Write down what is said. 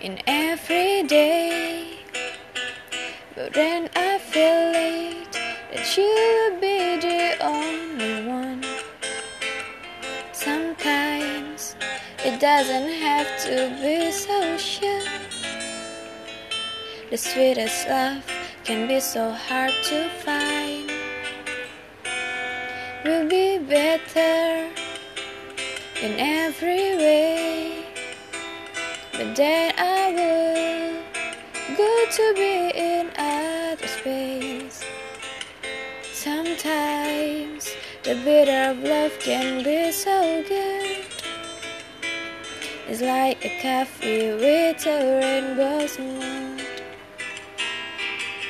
in every day. But then I feel it that you will be the only one. Sometimes it doesn't have to be so sure. The sweetest love can be so hard to find. We'll be better in every way, but then I will go to be in outer space. Sometimes the bitter of love can be so good. It's like a coffee with a rainbow moon.